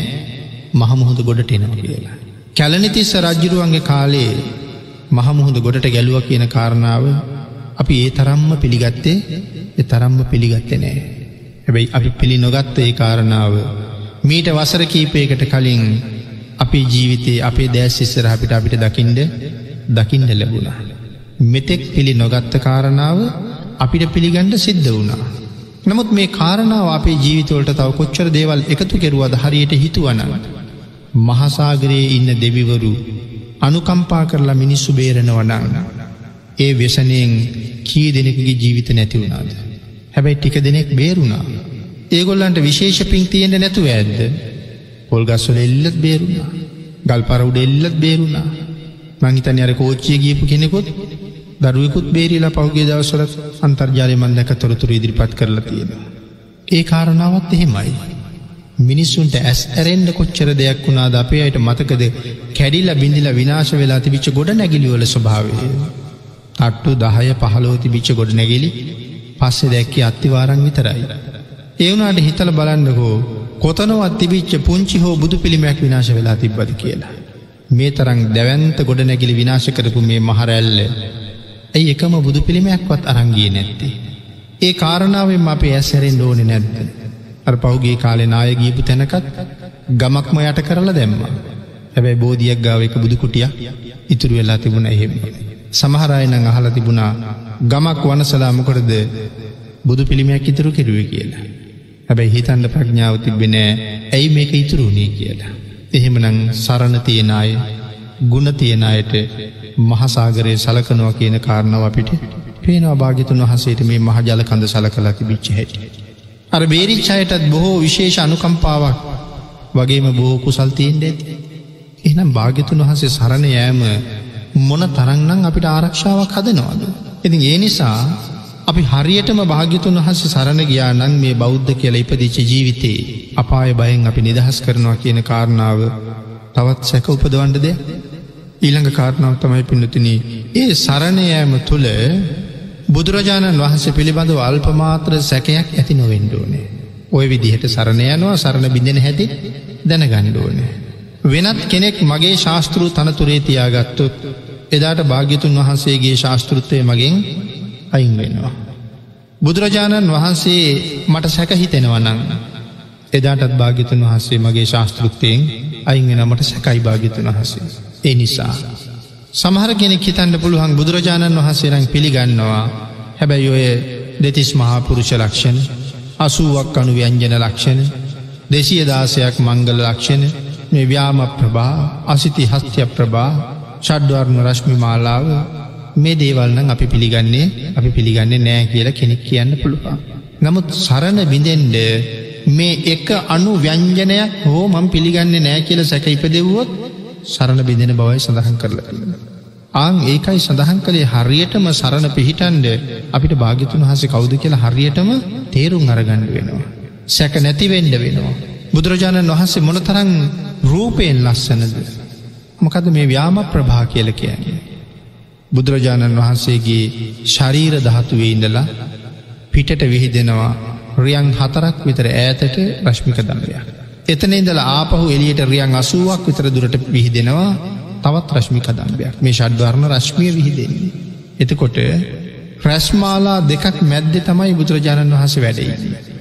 මහමුහොද ගොඩට එනවා කියලා. කැලනිතිස්ස රජ්ජුරුවන්ගේ කාලේ මහමුහොද ගොඩට ගැලුව කියන කාරණාව අපි ඒ තරම්ම පිළිගත්තේ එ තරම්ම පිළිගත්තේ නෑ. හැබැයි අපි පිළි නොගත්ත ඒ කාරණාව මීට වසර කීපයකට කලින් අපේ ජීවිතයේ අපේ දෑස් ඉස්සර අපිට අපිට දකිින්ඩ දකිින්ඩ ලැබුණා. මෙතෙක් පිළි නොගත්ත කාරණාව අපිට පිළිගණ්ඩ සිද්ධ වුණා. නමුත් මේ කාරණාව අපේ ජීවිතවලට තව කොච්චර දේවල් එකතු කෙරුවද හරියට හිතුවන. මහසාගරයේ ඉන්න දෙවිවරු අනුකම්පා කරලා මිනිස්සු බේරෙනවනන්න. ඒ වෙසනයෙන් කී දෙනෙකගේ ජීවිත නැති වුණාද. හැබැයි ටික දෙනෙක් බේරුණා. ඒගොල්ලන්ට විශේෂ පින් තියෙන්ට නැතුව ඇද්ද. පොල්ගස්වල එල්ලත් බේරුණා. ගල් පරවුඩ එල්ලත් බේරුණා. මංහිතන අර කෝච්චිය ගියපු කෙනෙකුත් දරුවකුත් බේරිලා පෞගේ දවසලත් අන්තර්ජාලය මන්දක තොරතුර ඉදිරිපත් කරලා තියෙන. ඒ කාරණාවත් එහෙමයි. මිනිස්සුන්ට ඇස් ඇරෙන්ඩ කොච්චර දෙයක් වුණාද අපේ අයට මතකද කැඩිල්ල බිඳිල විනාශ වෙලා තිබිච්ච ගොඩ නැගිලිවල ස්වභාවය. අට්ටු දහය පහලෝති බිච්ච ගොඩ නැගිලි පස්සෙ දැක්කේ අත්තිවාරං විතරයි. ඒවුනාට හිතල බලන්නකෝ කොතනවත් තිබිච්ච පුංචි හෝ බුදු පිළිමයක් විනාශ වෙලා තිබ්බද කියලා. මේ තරං දැවන්ත ගොඩ නැගිලි විනාශ කරපු මේ මහරැල්ල ඇයි එකම බුදු පිළිමයක්වත් අරංගිය නැත්තේ. ඒ කාරණාවෙන් අපේ ඇස්සැරෙන් ඕනෙ නැද්ද. අර පහුගේ කාලෙ නාය ගීපු තැනකත් ගමක්ම යට කරලා දැම්ම. හැබැයි බෝධියක් ගාව එක බුදුකුටිය ඉතුරු වෙලා තිබුණ එහෙම. සමහරයනං අහල තිබුණා ගමක් වනසලාමකොටද බුදු පිළිමයක් ඉතුරු කෙරුව කියලා. හැබැයි හිතන්ඩ ප්‍රඥාව තිබෙනෑ ඇයි මේක ඉතුරුණේ කියලා. එහෙමනං සරණ තියෙනය ගුණ තියෙනයට මහසාගරය සලකනවා කියන කාරණාව අපිට පේනවා භාගිතුන් වහසේට මේ මහජල කඳ සල කලාති බිච්ච හැටි. අර බේරිච්චායටත් බොහෝ විශේෂ අනුකම්පාවක් වගේම බොහෝ කුසල් තියෙන් ඇති. එනම් භාගිතුන් වහසේ සරණ යෑම මොන තරංනම් අපිට ආරක්ෂාවක් හදනවාද. ඉතින් ඒ නිසා අපි හරියටම භාග්‍යතුන් වහස සරණ ගියා නං මේ බෞද්ධ කියලා ඉපදිච්ච ජීවිතේ අපාය බයෙන් අපි නිදහස් කරනවා කියන කාරණාව තවත් සැක උපදවන්ඩ දෙ ඊළඟ කාරණාව තමයි පින්නතින ඒ සරණයෑම තුළ බුදුරජාණන් වහන්සේ පිළිබඳව අල්පමාත්‍ර සැකයක් ඇති නොවෙන්ඩෝනේ. ඔය විදිහට සරණයනවා සරණ බිඳෙන හැති දැන ගණ්ඩෝනේ. වෙනත් කෙනෙක් මගේ ශාස්තෘ තනතුරේ තියාගත්තොත් එදාට භාග්‍යතුන් වහන්සේගේ ශාස්තෘත්වය මගෙන් අයින් වෙනවා. බුදුරජාණන් වහන්සේ මට සැකහිතෙනවනං එදාටත් භාගිතුන් වහන්සේ මගේ ශාස්තෘත්වයෙන් අයින්ගෙන මට සැකයි භාගිතුන් වහසේ. ඒ නිසා. සමහර කෙනෙක් හිතන්ට පුළුවන් බුදුරජාණන් වහන්සේරං පිළිගන්නවා හැබැයි ඔය දෙතිස් මහාපුරුෂ ලක්ෂණ අසුවක් අනු ව්‍යංජන ලක්ෂණ දෙසිය දාසයක් මංගල ලක්ෂණ මේ ව්‍යාම ප්‍රභා අසිති හස්තිය ප්‍රභා ෂඩ්වර්ණ රශ්මි මාලාව මේ දේවල්නම් අපි පිළිගන්නේ අපි පිළිගන්නේ නෑ කියලා කෙනෙක් කියන්න පුළුවන්. නමුත් සරණ බිඳෙන්ඩ මේ එක අනු ව්‍යංජනයක් හෝ මං පිළිගන්නේ නෑ කියල සැක ඉපදෙව්වොත් සරණ බිඳෙන බවයි සඳහන් කරලන්න. ආං ඒකයි සඳහන් කළේ හරියටම සරණ පිහිටන්ඩ අපිට භාගිතුන් හස කවුද කියලා හරියටම තේරුම් අරගණ්ඩ වෙනවා. සැක නැතිවෙන්ඩ වෙනවා. බුදුරජාණන් වහන්සේ මොනතරං රූපයෙන් ලස්සනද. මොකද මේ ව්‍යාම ප්‍රභා කියල කියන්නේ. බුදුරජාණන් වහන්සේගේ ශරීර ධාතුවේ ඉඳලා පිටට විහිදෙනවා රියන් හතරක් විතර ඈතට රශ්මික දම්වයක්. එතන ඉඳල ආපහු එලියට රියන් අසුවක් විතර දුරට විහිදෙනවා තවත් රශ්මික දම්බයක් මේ ෂඩ්වර්ණ රශ්මිය විහිදෙන්නේ. එතකොට රැස්මාලා දෙකක් මැද්ද තමයි බුදුරජාණන් වහස වැඩයි.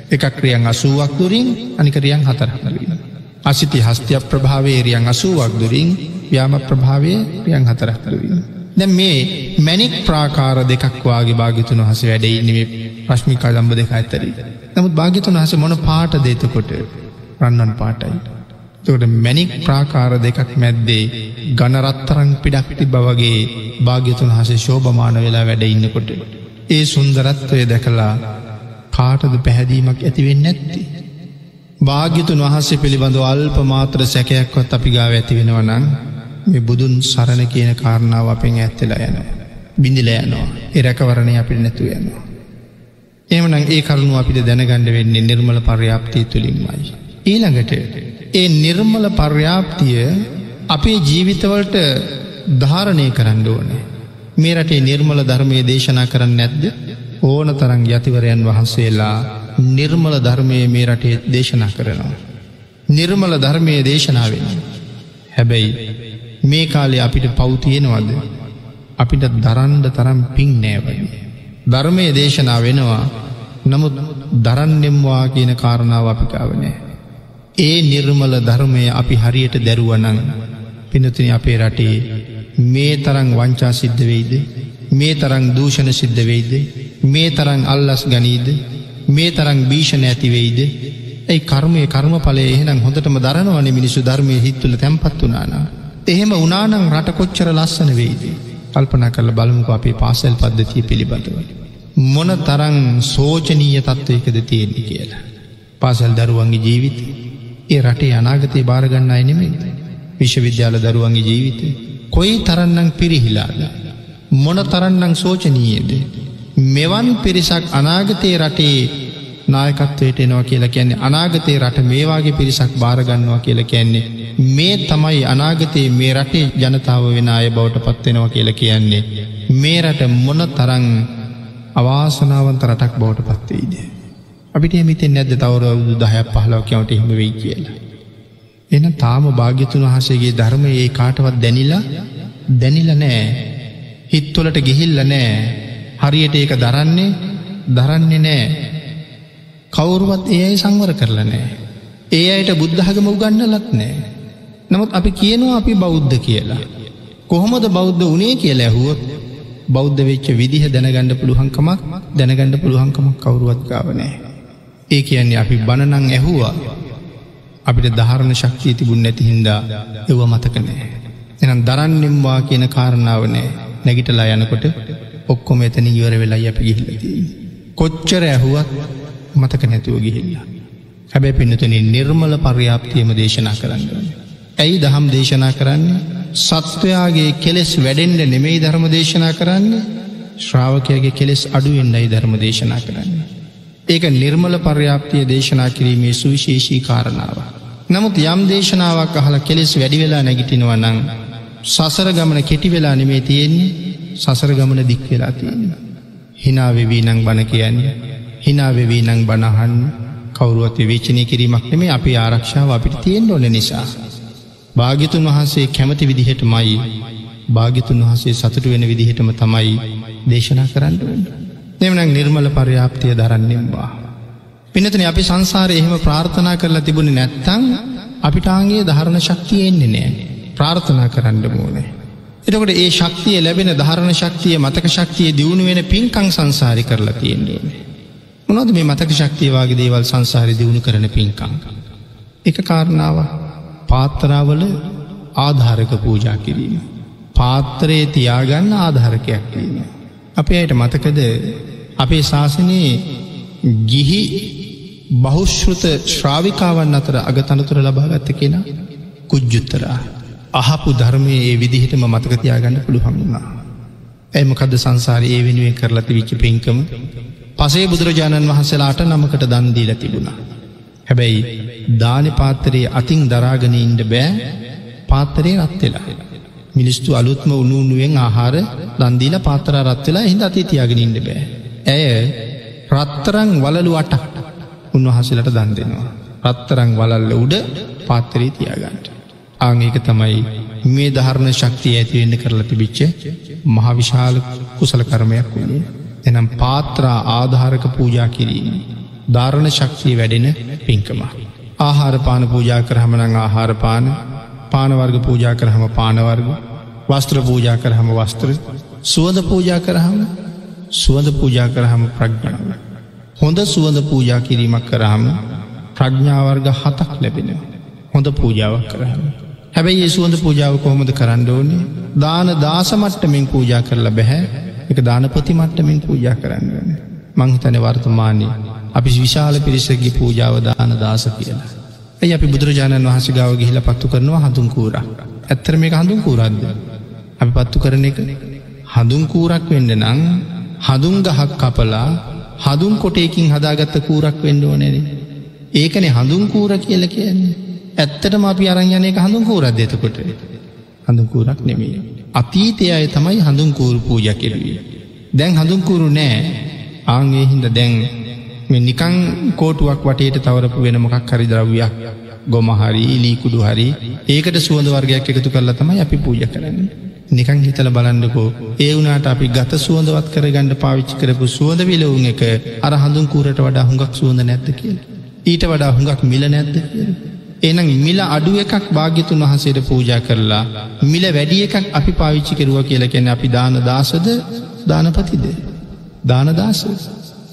එකක් ක්‍රියන් අසුවක් දුරින් අනිකරියන් හතරහරවීම. අසිති හස්තිය ප්‍රභාවේ රියන් අසුවක් දුරින් ව්‍යාම ප්‍රභාවය රියන් හතරහතරවීම. දැ මේ මැනික් ප්‍රාකාර දෙකක් වගේ භාගිතුන් වහස වැඩයින්නේ ප්‍රශ්මිකා දම්බ දෙක ඇතරි. නමුත් භාගිතුන් වහස මොන පාට දේතකොට රන්නන් පාටයි. තොට මැනික් ප්‍රාකාර දෙකක් මැද්දේ ගණරත්තරං පිඩක්ති බවගේ භාග්‍යතුන් හස ශෝභමාන වෙලා වැඩ ඉන්නකොට. ඒ සුන්දරත්වය දැකලා කාටද පැහැදීමක් ඇතිවෙන්න ඇත්ති. භාග්‍යතුන් වහන්සේ පිළිබඳව අල්ප මාත්‍ර සැකයක්වත් අපි ගාව ඇති වෙනවනං මේ බුදුන් සරණ කියන කාරණාව අපෙන් ඇත්තලා යනවා. බිඳිල යනවා එරැකවරණය අපිට නැතු යනවා. එමනම් ඒ කරුණු අපිට දැනගණඩ වෙන්නේ නිර්මල පර්යාප්තිය තුළින්මයි. ඊළඟට ඒ නිර්මල පර්යාප්තිය අපේ ජීවිතවලට ධාරණය කරන්න ඕනේ. මේ රටේ නිර්මල ධර්මය දේශනා කරන්න නැද්ද ඕන තරං යතිවරයන් වහන්සේලා නිර්මල ධර්මය මේ රටේ දේශනා කරනවා. නිර්මල ධර්මය දේශනාවෙන. හැබැයි මේ කාලේ අපිට පෞතියෙනවද අපිට දරන්ඩ තරම් පින් නෑවගේ. ධර්මය දේශනා වෙනවා නමුත් දරන්නෙම්වා කියන කාරණාව අපිකාවනෑ. ඒ නිර්මල ධර්මය අපි හරියට දැරුවනං පිනතින අපේ රටේ මේ තරං වංචා සිද්ධ වෙයිද මේ තරං දූෂණ සිද්ධ වෙයිද මේ තරං අල්ලස් ගනීද මේ තරං භීෂණ ඇතිවෙයිද ඇයි කර්මය කර්ම පලේ එහෙනම් හොඳටම දරනවන මිනිසු ධර්මය හිත්තුල තැන්පත් වනානා. එහෙම උනානං රට කොච්චර ලස්සන වෙයිද. කල්පන කල බලමුක අපේ පාසල් පද්ධතිය පිළිබඳව. මොන තරං සෝචනීය තත්ත්වයකද තියෙන්නේ කියලා. පාසල් දරුවන්ගේ ජීවිත ඒ රටේ අනාගතය භාරගන්න අයනෙමෙද. විශ්වවිද්‍යාල දරුවන්ගේ ජීවිතය. කොයි තරන්නම් පිරිහිලාද. මොන තරන්නම් සෝචනීයද. මෙවන් පිරිසක් අනාගතයේ රටේ නායකත්වයට එනවා කියලා කියන්නේ අනාගතයේ රට මේවාගේ පිරිසක් භාරගන්නවා කියලා කියන්නේ. මේ තමයි අනාගතයේ මේ රටේ ජනතාව වෙන අය බවට පත්වෙනවා කියලා කියන්නේ. මේ රට මොන තරං අවාසනාවන්ත රටක් බවට පත්වේද. අපිට එමිතෙන් නැද්ද තවරවුදු දහයක් පහලවකවට හිම වෙයි කියලා. එන තාම භාග්‍යතුන් වහසේගේ ධර්මය ඒ කාටවත් දැනිලා දැනිල නෑ හිත්වලට ගිහිල්ල නෑ හරියට ඒක දරන්නේ දරන්නේ නෑ කවුරුවත් ඒ අයි සංවර කරලා නෑ ඒ අයට බුද්ධහගම උගන්නලත් නෑ නමුත් අපි කියනවා අපි බෞද්ධ කියලා. කොහොමද බෞද්ධ වනේ කියලා ඇහුවොත් බෞද්ධ වෙච්ච විදිහ දැනගණඩ පුළුවන්කමක් දැනගණඩ පුළුවන්කමක් කවුරුවත් ගාවනෑ ඒ කියන්නේ අපි බණනං ඇහුවා. අපිට ධාරණ ශක්තිය තිබුණ නැති හින්දා එව මතක නෑ. එනම් දරන්නෙම්වා කියන කාරණාව නෑ නැගිටලා යනකොට ඔක්කොම එතන ඉවර වෙලා අප ගිහිල්ලති. කොච්චර ඇහුවත් මතක නැතුව ගිහිල්ලා. හැබැ පින්නතුන නිර්මල පර්යාප්තියම දේශනා කරන්න. ඇයි දහම් දේශනා කරන්නේ සත්වයාගේ කෙලෙස් වැඩෙන්ඩ නෙමෙයි ධර්ම දේශනා කරන්න ශ්‍රාවකයගේ කෙලෙස් අඩුවෙන්ඩයි ධර්ම දේශනා කරන්න. ඒක නිර්මල පර්යාප්තිය දේශනා කිරීමේ සුවිශේෂී කාරණාව. නමුත් යම් දේශනාවක් අහල කෙලෙස් වැඩි වෙලා නැගිටිනව නං සසර ගමන කෙටි වෙලා නෙමේ තියෙන්නේ සසර ගමන දික් වෙලා තියෙන. හිනාවෙවී නං බණ කියන්නේ හිනාවෙවී නං බණහන් කවරුවත් විවේචනය කිරීමක් නෙමේ අපි ආරක්ෂාව අපිට තියෙන් ඕන නිසා. භාගිතුන් වහන්සේ කැමති විදිහට මයි භාගිතුන් වහන්සේ සතුට වෙන විදිහටම තමයි දේශනා කරන්න. එමනක් නිර්මල පර්යාප්තිය දරන්නෙම්වා. පිනතන අපි සංසාරය එහෙම ප්‍රාර්ථනා කරලා තිබුණ නැත්තං අපිටාගේ ධරණ ශක්තිය එන්නේ නෑ ප්‍රාර්ථනා කරන්න මෝනේ. එතකොට ඒ ශක්තිය ලැබෙන ධරණ ශක්තිය මතක ශක්තිය දියුණු වෙන පින්කං සංසාරි කරලා තියෙන්නේ. මොනොද මේ මතක ශක්තියවාගේ දේවල් සංසාරි දියුණු කරන පින්කං. එක කාරණාව පාත්තරාවල ආධාරක පූජා කිරීම. පාත්තරයේ තියාගන්න ආධාරකයක් වීම. අපේ අයට මතකද අපේ ශාසනයේ ගිහි බෞෂෘත ශ්‍රාවිකාවන් අතර අගතනතුර ලබාගත්ත කෙන කුජ්ජුත්තරා අහපු ධර්මය ඒ විදිහටම මතකතියාගන්න පුළුහමුණා. ඇමකද සංසාරය ඒ වෙනුවෙන් කරලති විච්ච පින්කම පසේ බුදුරජාණන් වහන්සේලාට නමකට දන්දී ලතිබුණා. හැබැයි දාන පාත්තරයේ අතින් දරාගනීන්ට බෑ පාත්තරය රත්වෙලා. මිනිස්තු අලුත්ම උනුනුවෙන් ආහාර දන්දීල පාත්තර රත්වෙලා හිද අති තියාගෙනින්ට බෑ. ඇය රත්තරං වලලු අටක් උන්වහසලට දන් දෙනවා. රත්තරං වලල්ල උඩ පාත්තරී තියාගන්නට. ආංඒක තමයි මේ ධර්ණ ශක්තිය ඇතිවෙන්න කරලා තිබිච්ච මහවිශාල කුසල කරමයක් වුණේ. එනම් පාත්‍රා ආධාරක පූජා කිරීම. ධාරණ ශක්තිය වැඩෙන පින්කම. ආහාරපාන පූජා කරහමනං ආහාරපාන පානවර්ග පූජා කරහම පානවර්ග වස්ත්‍ර පූජා කරහම වස්ත්‍ර සුවද පූජා කරහම සුවඳ පූජා කරහම ප්‍රඥාව. හොඳ සුවඳ පූජා කිරීමක් කරහම ප්‍රඥාවර්ග හතක් ලැබෙන. හොඳ පූජාවක් කරහම. හැබැයි ඒ සුවඳ පූජාව කොහොමද කරන්න ඕනේ දාන දාසමට්ටමින් පූජා කරලා බැහැ එක දානපති මට්ටමින් පූජා කරන්නගන්න. මංහිතන වර්තමානී අපි විශාල පිරිසගේ පූජාවදාන දාස කියලා. ඇයි අපි බුදුරජාණන් වහස ගාව ගිහිල පත්තු කරනවා හඳුන් කූර. ඇත්තර මේ හඳුන් කූරක්ද. අපි පත්තු කරන එක හඳුන් කූරක් වෙන්න නං හඳුන් ගහක් කපලා හඳුන් කොටයකින් හදාගත්ත කූරක් වෙන්න ඕනෙන. ඒකනේ හඳුන් කූර කියල කියන්නේ. ඇත්තටම අපි අරංයනය හඳුන් කූරක් දෙතකොට. හඳුන් කූරක් නෙමේ. අතීතය අය තමයි හඳුන් කූරු පූජ කෙරුවේ. දැන් හඳුන්කුරු නෑ ආගේ හින්ද දැන් මෙ නිකං කෝටුවක් වටේට තවරපු වෙන මොකක් හරි ද්‍රව්යක් ගොමහරි ලීකුඩු හරි ඒකට සුවඳ වර්ගයක් එකතු කරලා තමයි අපි පූජ කරන්න. නිකං හිතල බලන්නකෝ ඒ වුනාට අපි ගත සුවඳවත් කරගණඩ පාවිච්චි කරපු සුවඳ විලවුන් එක අර හඳුන් කූරට වඩා හුඟක් සුවඳ නැද්ද කියල. ඊට වඩා හුඟක් මිල නැද්ද කියල. එනම් මිල අඩු එකක් භාග්‍යතුන් වහසේට පූජා කරලා මිල වැඩිය එකක් අපි පාවිච්චි කරුව කියල කැන අපි දාන දාසද දානපතිද දානදාස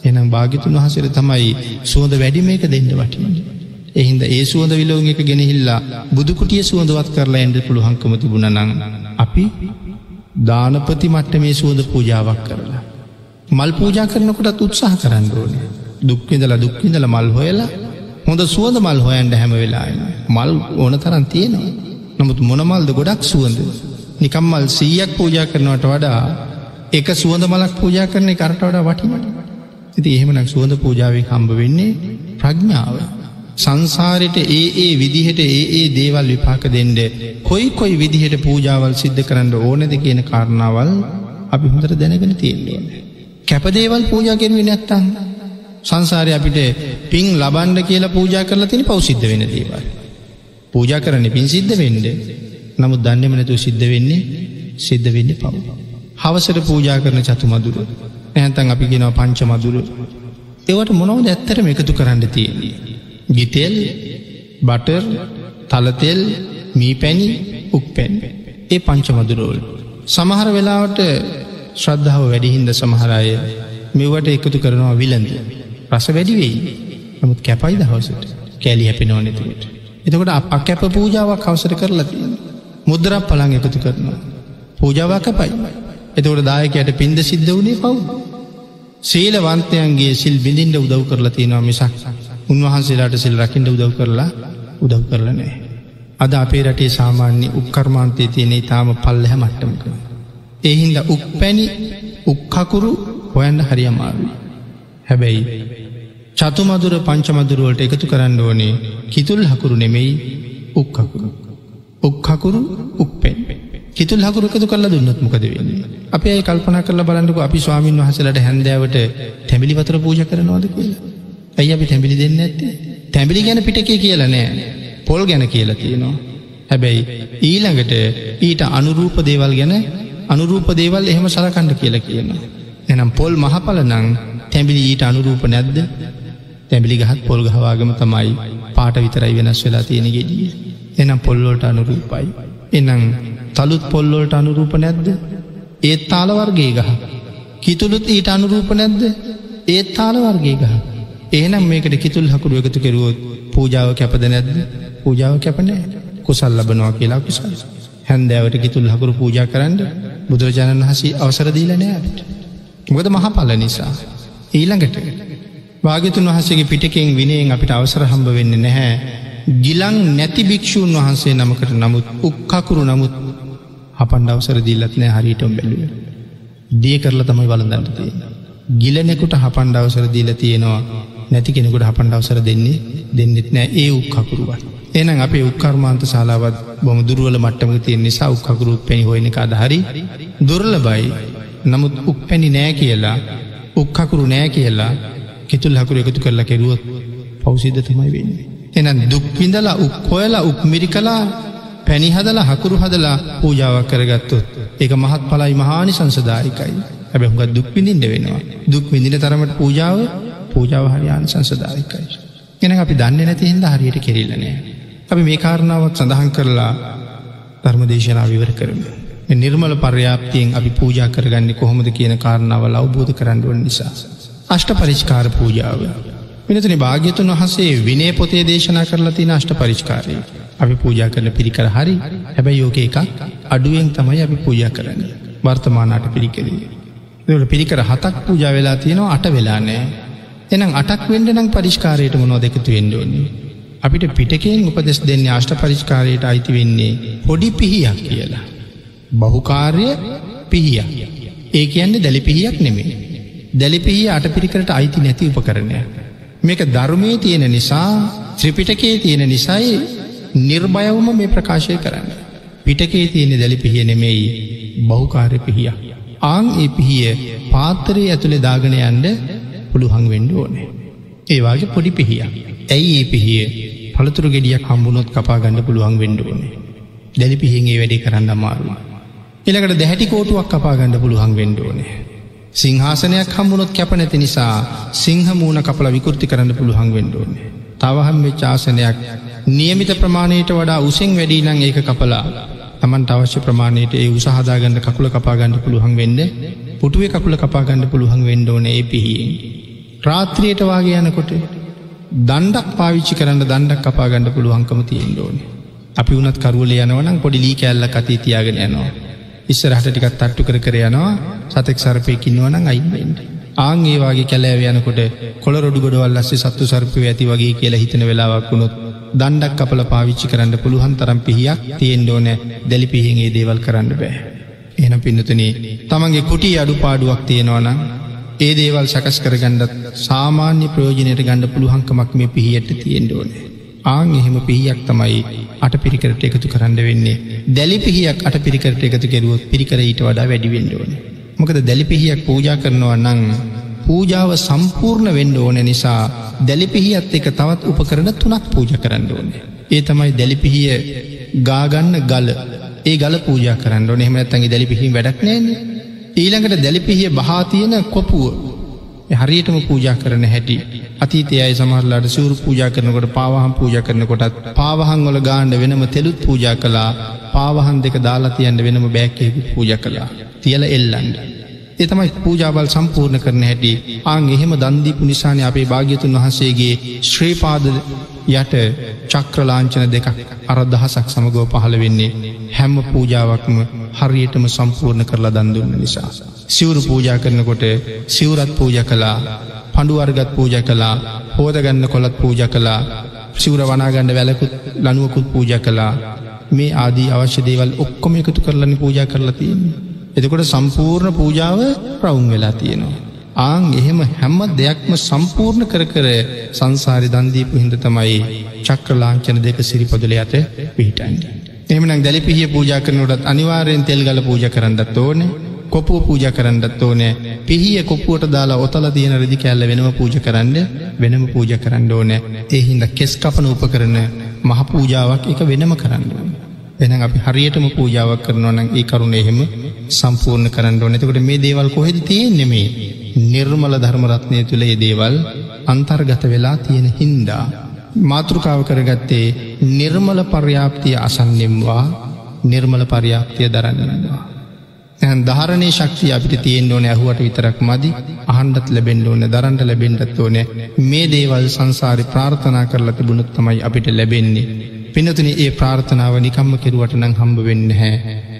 එනම් භාගිතුන් වහසර තමයි සුවඳ වැඩිම එක දෙන්න වටින. එහින්ද ඒ සුවඳ විලෝග එක ගෙනහිල්ලා බුදුකුටිය සුවඳවත් කරලා ඇන්ඩ පුළුහංකම තිබුණ නං අපි දානපති මට්ට මේ සුවඳ පූජාවක් කරලා. මල් පූජා කරනකොටත් උත්සාහ කරන්න ඕන. දුක්විඳල දුක්විඳල මල් හොයලා හොඳ සුවඳ මල් හොයන්ට හැම වෙලාන්න මල් ඕන තරන් තියෙනවා. නමුත් මොනමල්ද ගොඩක් සුවඳ. නිකම්මල් සීයක් පූජා කරනවට වඩා එක සුවඳ මලක් පූජා කරන්නේ කරට වඩා වටිමට. ඉති එහෙමනක් සුවඳ පූජාවෙන් හම්බ වෙන්නේ ප්‍රඥාව. සංසාරයට ඒ ඒ විදිහට ඒ ඒ දේවල් විපාක දෙන්ඩ කොයි කොයි විදිහට පූජාවල් සිද්ධ කරන්න ඕනෙද කියන කාරණාවල් අපි හොඳට දැනගෙන තියෙන්ඩුවන. කැපදේවල් පූජා කෙරුවේ නැත්තං. සංසාරය අපිට පින් ලබන්ඩ කියලා පූජා කරලා තිනි පවසිද්ධ වෙන දේවල්. පූජා කරන්න පින් සිද්ධ වෙන්ඩ නමුත් දන්නමනතු සිද්ධ වෙන්නේ සිද්ධ වෙන්න පව්. හවසට පූජා කරන චතු මදුර නැහැතන් අපි ගෙනව පංච මදුර ඒවට මොනවද ඇත්තරම එකතු කරන්න තියෙන්නේ. ගිතෙල් බටර් තලතෙල් මී පැණි උක් පැන් ඒ පංච මදුරෝල්. සමහර වෙලාවට ශ්‍රද්ධාව වැඩිහින්ද සමහරය මෙවට එකතු කරනවා විලඳ. රස වැඩිවෙයි නමුත් කැපයි දහවසට කෑලි හැපි නොනැතිවට. එතකොට අප කැප පූජාවක් අවසර කරලා තියෙන. මුද්‍රක් පලං එකතු කරනවා. පූජාවක් කැපයි. එතකොට දායකයට පින්ද සිද්ධ වනේ පව්. සීලවන්තයන්ගේ සිල් බිඳින්ට උදව් කරලා තියෙනවා මිසක් උන්වහන්සේලාට සිල් රකිින්ට උදව් කරලා උදව් කරලනෑ. අද අපේ රටේ සාමාන්‍ය උක්කර්මාන්තය තියනෙ තාම පල්ලහ මට්ටමක. එහින්ද උක් පැණි උක්කකුරු හොයන්න හරි අමාරුයි. හැබැයි චතුමදුර පංචමදුරුවලට එකතු කරන්න ඕනේ කිතුල් හකුරු නෙමෙයි උක්කකුරු. උක්කකුරු උක්පෙන්. කිතුල් හකුරකතු කල්ල දුන්නත්මකද වෙන්නේ. අප ඒ කල්පන කල බලන්නක අපි ස්වාමීන් වහසලට හැන්දෑවට තැමිලි වතර පූජ කරනවාද කියලා. ඇයි අපි තැමිලි දෙන්න ඇත්තේ. තැමිලි ගැන පිටකේ කියලා නෑ. පොල් ගැන කියලා තියෙනවා. හැබැයි ඊළඟට ඊට අනුරූප දේවල් ගැන අනුරූප දේවල් එහෙම සලකණ්ඩ කියලා කියනවා. එනම් පොල් මහපල නං තැමිලි ඊට අනුරූප නැද්ද තැමිලි ගහත් පොල් ගහවාගම තමයි පාට විතරයි වෙනස් වෙලා තියෙන ගෙඩිය. එනම් පොල්ලෝට අනුරූපයි. එනම් තළුත් පොල්ලොලට අනුරූප නැද්ද? ඒත් තාලවර්ගේ ගහ. කිතුළුත් ඊට අනුරූප නැද්ද? ඒත් තාලවර්ගේ ගහ. ඒනම් මේකට කිතුල් හකුරු එකතු කෙරුවොත් පූජාව කැපද නැද්ද? පූජාව කැපනෑ කුසල් ලබනවා කියලා කුසල්. හැන්දෑවට කිතුල් හකුරු පූජා කරන්න බුදුරජාණන් වහසි අවසර දීලනෑට මොකද මහපල නිසා. ඊළඟට වාගතුන් වහසගේ පිටකෙන් විනයෙන් අපිට අවසර හම්බ වෙන්න නැහැ ගිලං නැති භික්‍ෂූන් වහන්සේ නමකට නමුත් උක්කකුරු නමුත් අපන් අවසර දීල්ලත් නෑ හරිටම් බැලුව. දිය කරලා තමයි වලඳන්නට තියෙන. ගිලනෙකුට හපන්ඩ අවසර දීල තියෙනවා නැති කෙනෙකුට හපන්ඩ අවසර දෙන්නේ දෙන්නෙත් නෑ ඒ උක්කකුරුවත්. එනම් අපේ උක්කර්මාන්ත ශලාවත් බොම දුරුවල මට්ටම තියෙන් නිසා උක්කකුරුත් පැණි හොයන එක අදහරි දුරල බයි නමුත් උක් පැණි නෑ කියලා උක්කකුරු නෑ කියලා කෙතුල් හකුරු එකතු කරලා කෙරුවොත් පෞසිද්ධ තමයි වෙන්නේ. එනම් දුක්විඳලා උක් හොයලා උක් මිරි කලා පැනිහදලා හකුරු හදලා පූජාවක් කරගත්තොත් ඒක මහත් පලයි මහානි සංසදායිකයි ඇබැහුගත් දුක් විඳින්ට වෙනවා දුක් විඳින තරමට පූජාව පූජාව හරියාන සංසදායිකයි. එන අපි දන්න නැති හින්ද හරියට කෙරල්ලනෑ. අපි මේ කාරණාවත් සඳහන් කරලා ධර්මදේශනා විවර කරම. නිර්මල පර්යාප්තියෙන් අපි පූජා කරගන්නේ කොහොමද කියන කාරණාව අවබෝධ කරන්නුවන් නිසා. අෂ්ට පරිෂ්කාර පූජාව. මිනතුනි භාග්‍යතුන් වහසේ විනේ පොතේ දේශනා කරලා තින අෂ්ට පරිෂ්කාරය. අපි පූජා කරන පිරිකර හරි හැබැයි යෝක එකක් අඩුවෙන් තමයි අපි පූජා කරන්න වර්තමානට පිරිකරේ. දට පිරිකර හතක් පූජා වෙලා තියෙනවා අට වෙලා නෑ. එනම් අටක් වෙන්ඩ නම් පරිෂ්කාරයට මොනෝ දෙකතු වෙන්ඩෝන්නේ. අපිට පිටකෙන් උපදෙස් දෙන්නේ අෂ්ට පරිෂ්කාරයට අයිති වෙන්නේ පොඩි පිහියක් කියලා. බහුකාර්ය පිහිය. ඒ කියන්නේ දැලි පිහියක් නෙමේ. දැලිපිහි අට පිරිකරට අයිති නැති උපකරණය. මේක ධර්මය තියෙන නිසා ත්‍රිපිටකේ තියෙන නිසයි නිර්භයවම මේ ප්‍රකාශය කරන්න. පිටකේ තියෙන දැලි පිහිය නෙමෙයි බහුකාරය පිහිය. ආං ඒ පිහිය පාත්තරයේ ඇතුළෙ දාගන යන්ඩ පුළුහං වෙන්ඩ ඕනේ. ඒවාගේ පොඩි පිහිය. ඇයි ඒ පිහිය පළතුරු ගෙඩියක් හම්බුණොත් කපා ගන්න පුළුවන් වෙන්ඩ ඕනේ. දැලි පිහිගේ වැඩි කරන්න අමාරුව. එළකට දැහැටි කෝටුවක් කපා ගන්න පුළුවන් වෙන්ඩ ඕනේ. සිංහාසනයක් හම්බුණොත් කැප නැති නිසා සිංහ මූුණ කපල විකෘති කරන්න පුළුවන් වෙන්ඩ ඕනේ. තවහම් වෙච්චාසනයක් නියමිත ප්‍රමාණයට වඩා උසෙන් වැඩී නං ඒක කපලා තමන්ට අවශ්‍ය ප්‍රමාණයට ඒ උසහදාගන්න කකුල කපාගන්න පුළුවන් වෙන්න පුටුවේ කකුල කපාගන්න පුළුවන් වෙන්ඩ ඕන ඒ පිහියෙන්. රාත්‍රියයට වාගේ යනකොට දණ්ඩක් පාවිච්චි කරන්න දණ්ඩක් කපාගන්න පුළුවන්කම තියෙන් ඕනේ. අපි වනත් කරුවල යනවනම් පොඩි ලී කැල්ල කතී තියාගෙන යනවා. ඉස්සරහට ටිකත් තට්ටු කර කර යනවා සතෙක් සරපයකින්නවනම් අයින්වෙන්ට. ආං ඒවාගේ කැලෑව යනකොට කොළ රොඩු ගොඩවල් ලස්සේ සත්තු සර්පය ඇති වගේ කියලා හිතන වෙලාවක් වුණොත් දණ්ඩක් අපල පාවිච්චි කරන්න පුළුවන් තරම් පිහියක් තියෙන් ඕන දැලි පිහිගේ දේවල් කරන්න බෑ. එන පින්නතුනේ තමන්ගේ කුටි අඩු පාඩුවක් තියෙනවනම් ඒ දේවල් සකස් කරගන්නත් සාමාන්‍ය ප්‍රයෝජනයට ගණඩ පුළුවන්කමක් මේ පිහියට තියෙන්ඩ ඕනේ. ආං එහෙම පිහියක් තමයි අට පිරිකරට එකතු කරන්න වෙන්නේ දැලි පිහියක් අට පිරිකරට එකතු කෙරුවොත් පිරිකර ඊට වඩා වැඩිවෙන්න ඕනේ. මොකද දැලිපිහියක් පූජා කරනවා නං පූජාව සම්පූර්ණ වෙන්ඩ ඕන නිසා දැලිපිහියත් එක තවත් උපකරන තුනක් පූජ කරන්න ඕනේ. ඒ තමයි දැලිපිහිය ගාගන්න ගල ඒ ගල පූජ කරන්න නෙහම ඇත්තගේ දැලිපිහි වැඩක් නෑන්නේ. ඊළඟට දැලිපිහිය බහාතියන කොපුුව හරියටම පූජා කරන හැටි අතීතයයි සමහරලාට සූරු පූජා කරනකොට පාවහම් පූජ කරනකොටත් පාවහන් වල ගාණ්ඩ වෙනම තෙලුත් පූජා කලා පාවහන් දෙක දාලාතියන්ට වෙනම බෑක්කෙකු පූජ කලා තියල එල්ලන්ඩ. එතමයි පූජාවල් සම්පූර්ණ කරන හැටි ආං එහෙම දන්දීපු නිසාන අපේ භාග්‍යතුන් වහන්සේගේ ශ්‍රීපාද යට චක්‍රලාංචන දෙකක් අරදහසක් සමගෝ පහළ වෙන්නේ හැම්ම පූජාවක්ම හරියටම සම්පූර්ණ කරලා දන්දුන්න නිසා. සිවුරු පූජා කරනකොට සිවුරත් පූජ කලා පඩුවර්ගත් පූජ කලා හෝදගන්න කොළත් පූජ කලා සිවර වනාගණ්ඩ වැලකුත් ලනුවකුත් පූජ කලා මේ ආදී අවශ්‍ය දේවල් ඔක්කොම එකතු කරලනි පූජා කරලා තියන්නේ. එතකොට සම්පූර්ණ පූජාව රවුන් වෙලා තියෙනවා. ආං එහෙම හැම්ම දෙයක්ම සම්පූර්ණ කර කර සංසාරි දන්දීපු හිද තමයි චක්‍රලාංචන දෙක සිරිපොදල යට පිහිටන්ඩ. එමනම් දැලි පිහිය පූජා කරනටත් අනිවාරයෙන් තෙල් ගල පූජ කරන්නත් ඕනේ කොපුුව පූජ කරන්නත් ඕනෑ පිහිය කොපුුවට දාලා ඔතල තියෙන රදි කැල්ල වෙනම පූජ කරන්න වෙනම පූජ කරන්න ඕනෑ එහින්ද කෙස් කපන උප කරන මහ පූජාවක් එක වෙනම කරන්න ඕන. එන අපි හරියටම පූජාවක් කරනවනම් ඒ කරුණ එහෙම සම්පූර්ණ කරන්න ඕනෙතකට මේ දේවල් කොහෙද තියෙන් නෙමේ නිර්මල ධර්මරත්නය තුළ ඒ දේවල් අන්තර්ගත වෙලා තියෙන හින්දා. මාතෘකාව කරගත්තේ නිර්මල පර්යාප්තිය අසන්නෙම්වා නිර්මල පර්යාප්තිය දරන්නවා. ධාරණය ශක්තිය අපිට තියෙන් ඕන ඇහුවට විතරක් මදි අහන්ඩත් ලැබෙන්ඩ ඕන දරන්ට ලැබෙන්ඩත් ඕන මේ දේවල් සංසාරි ප්‍රාර්ථනා කරලා තිබුණුත් තමයි අපිට ලැබෙන්නේ. පිනතුන ඒ ප්‍රාර්ථනාව නිකම්ම කෙරුවට නං හම්බ වෙන්න හැ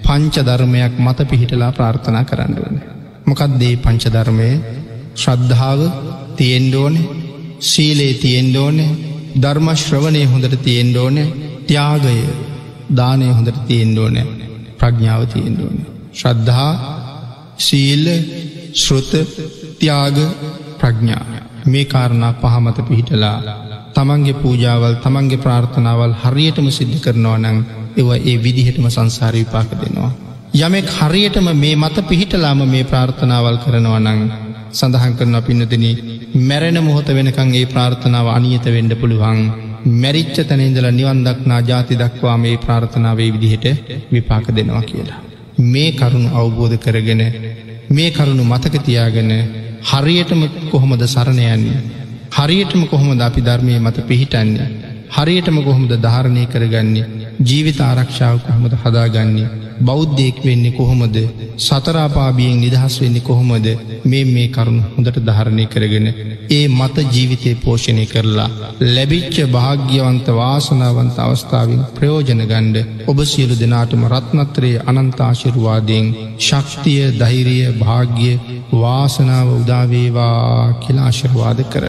පංච ධර්මයක් මත පිහිටලා ප්‍රාර්ථනා කරන්න ඕන. මොකක්දේ පංචධර්මය ශ්‍රද්ධාව තියෙන්ඩෝන සීලේ තියෙන්ඩෝන ධර්මශ්‍රවනය හොඳට තියෙන්ඩෝන ත්‍යාගය දානය හොඳට තියෙන්ඩෝන ප්‍රඥාව තියෙන්ඩෝන. ශ්‍රද්ධහා සීල්ල ශ්‍රෘත ත්‍යාග ප්‍රඥා මේ කාරණා පහමත පිහිටලා තමන්ගේ පූජාවල් තමන්ගේ ප්‍රාර්ථනාවල් හරියටම සිද්ධ කරනවා නං එව ඒ විදිහටම සංසාර විපාක දෙනවා. යමෙක් හරියටම මේ මත පිහිටලාම මේ ප්‍රාර්ථනාවල් කරනවා නං සඳහන් කරන පින්නතින මැරෙන මොහොත වෙනකං ඒ ප්‍රාර්ථනාව අනියත වෙන්ඩ පුළුවන් මැරිච්ච තැනඉඳල නිවන්දක්නා ජාති දක්වා මේ ප්‍රාර්ථනාවේ විදිහට විපාක දෙනවා කියලා. මේ කරුණු අවබෝධ කරගෙන මේ කරුණු මතකතියාගෙන හරියටම කොහොමද සරණයන්නේ. හරියටම කොහොමද අපි ධර්මය මත පිහිටන්නේ. හරියටම කොහොමද ධාරණය කරගන්නේ ජීවිත ආරක්ෂාව කොහොමද හදාගන්නේ. බෞද්ධයෙක් වෙන්නේ කොහොමද සතරාපාබියෙන් නිදහස් වෙන්නේ කොහොමද මේ මේ කරුණු හොඳට ධාරණය කරගෙන ඒ මත ජීවිතය පෝෂණය කරලා ලැබිච්ච භාග්‍යවන්ත වාසනාවන්ත අවස්ථාවෙන් ප්‍රයෝජන ගණ්ඩ ඔබ සියලු දෙනාටම රත්නත්‍රයේ අනන්තාශිරුවාදයෙන් ශක්තිය දෛරිය භාග්‍ය වාසනාව උදාවේවා කියලාශිරවාද කර.